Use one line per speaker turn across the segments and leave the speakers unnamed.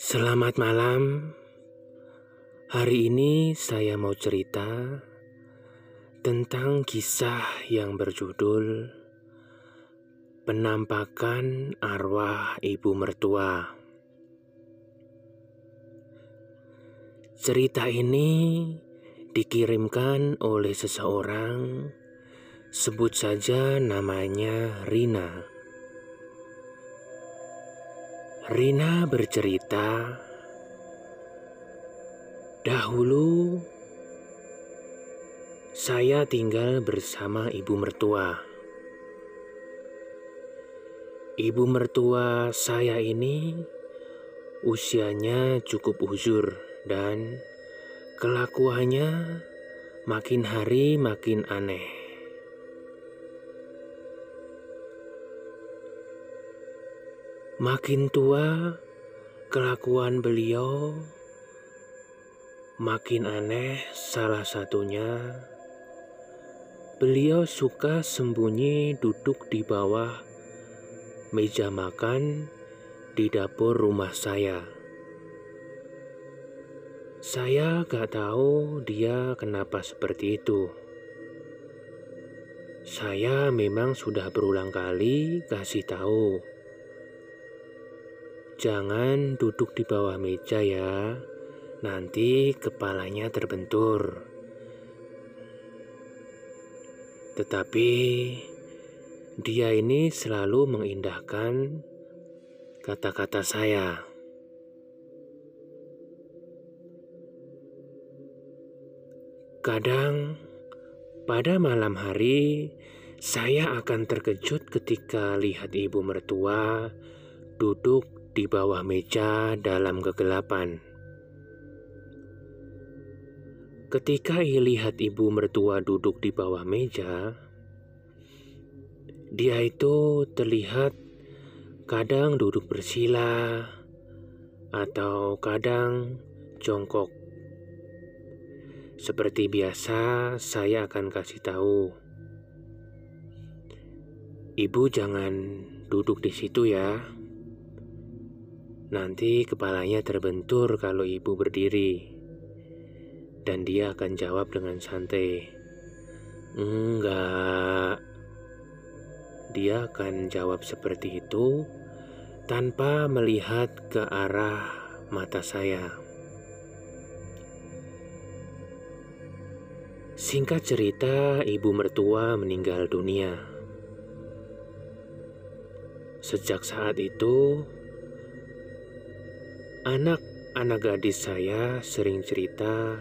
Selamat malam. Hari ini saya mau cerita tentang kisah yang berjudul Penampakan Arwah Ibu Mertua. Cerita ini dikirimkan oleh seseorang, sebut saja namanya Rina. Rina bercerita, "Dahulu saya tinggal bersama ibu mertua. Ibu mertua saya ini usianya cukup uzur dan kelakuannya makin hari makin aneh. Makin tua, kelakuan beliau makin aneh. Salah satunya, beliau suka sembunyi duduk di bawah meja makan di dapur rumah saya. Saya gak tahu dia kenapa seperti itu. Saya memang sudah berulang kali kasih tahu Jangan duduk di bawah meja ya, nanti kepalanya terbentur. Tetapi dia ini selalu mengindahkan kata-kata saya. Kadang pada malam hari saya akan terkejut ketika lihat ibu mertua duduk di bawah meja dalam kegelapan. Ketika ia lihat ibu mertua duduk di bawah meja, dia itu terlihat kadang duduk bersila atau kadang jongkok. Seperti biasa, saya akan kasih tahu. Ibu jangan duduk di situ ya. Nanti kepalanya terbentur kalau ibu berdiri. Dan dia akan jawab dengan santai. Enggak. Dia akan jawab seperti itu tanpa melihat ke arah mata saya. Singkat cerita, ibu mertua meninggal dunia. Sejak saat itu, Anak-anak gadis saya sering cerita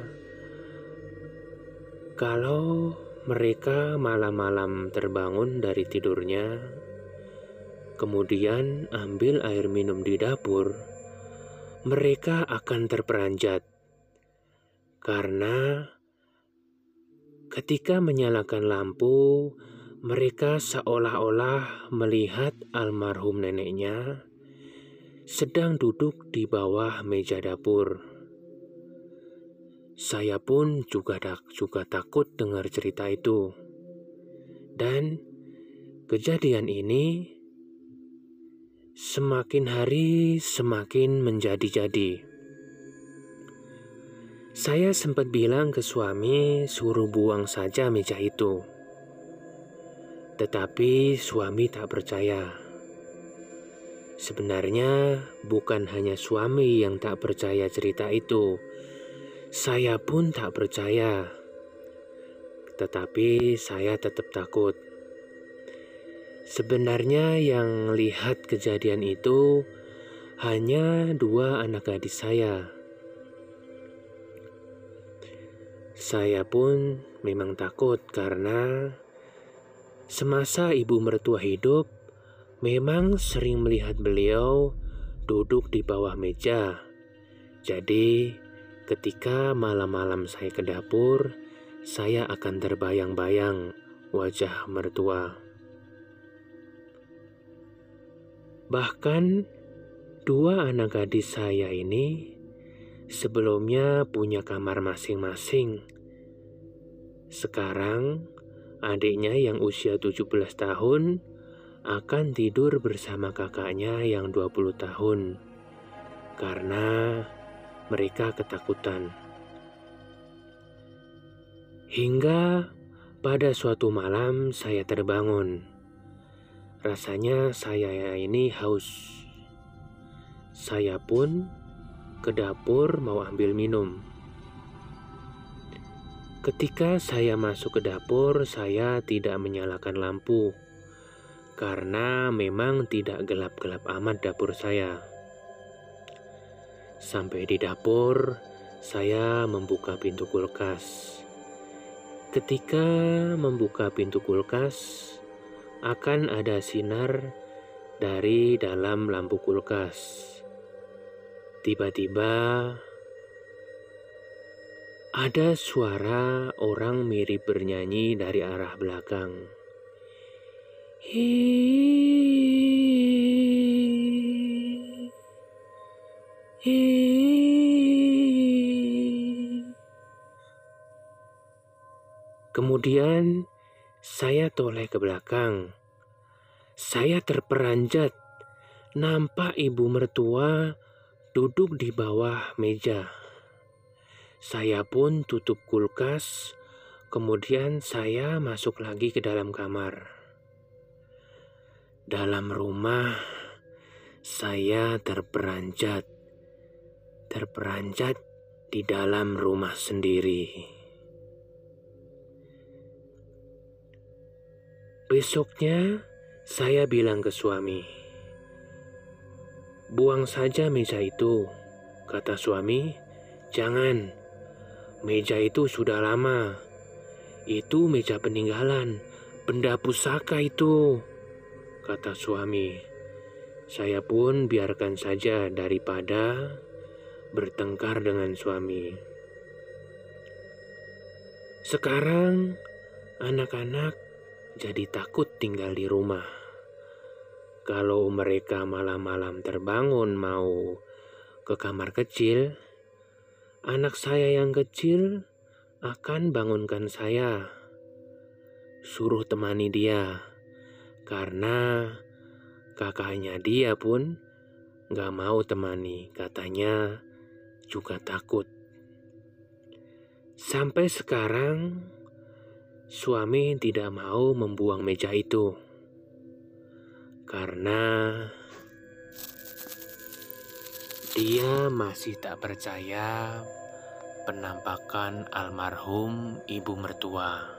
kalau mereka malam-malam terbangun dari tidurnya, kemudian ambil air minum di dapur, mereka akan terperanjat. Karena ketika menyalakan lampu, mereka seolah-olah melihat almarhum neneknya sedang duduk di bawah meja dapur. Saya pun juga juga takut dengar cerita itu. Dan kejadian ini semakin hari semakin menjadi-jadi. Saya sempat bilang ke suami suruh buang saja meja itu. Tetapi suami tak percaya. Sebenarnya bukan hanya suami yang tak percaya cerita itu. Saya pun tak percaya. Tetapi saya tetap takut. Sebenarnya yang lihat kejadian itu hanya dua anak gadis saya. Saya pun memang takut karena semasa ibu mertua hidup, memang sering melihat beliau duduk di bawah meja. Jadi, ketika malam-malam saya ke dapur, saya akan terbayang-bayang wajah mertua. Bahkan, dua anak gadis saya ini sebelumnya punya kamar masing-masing. Sekarang, adiknya yang usia 17 tahun akan tidur bersama kakaknya yang 20 tahun. karena mereka ketakutan. Hingga pada suatu malam saya terbangun. Rasanya saya ini haus. Saya pun ke dapur mau ambil minum. Ketika saya masuk ke dapur, saya tidak menyalakan lampu karena memang tidak gelap-gelap amat dapur saya. Sampai di dapur, saya membuka pintu kulkas. Ketika membuka pintu kulkas, akan ada sinar dari dalam lampu kulkas. Tiba-tiba ada suara orang mirip bernyanyi dari arah belakang. Kemudian saya toleh ke belakang. Saya terperanjat. Nampak ibu mertua duduk di bawah meja. Saya pun tutup kulkas, kemudian saya masuk lagi ke dalam kamar. Dalam rumah, saya terperanjat, terperanjat di dalam rumah sendiri. Besoknya, saya bilang ke suami, "Buang saja meja itu," kata suami. "Jangan, meja itu sudah lama. Itu meja peninggalan, benda pusaka itu," kata suami. Saya pun biarkan saja daripada bertengkar dengan suami. Sekarang, anak-anak jadi takut tinggal di rumah. Kalau mereka malam-malam terbangun mau ke kamar kecil, anak saya yang kecil akan bangunkan saya. Suruh temani dia, karena kakaknya dia pun gak mau temani, katanya juga takut. Sampai sekarang, Suami tidak mau membuang meja itu karena dia masih tak percaya penampakan almarhum ibu mertua.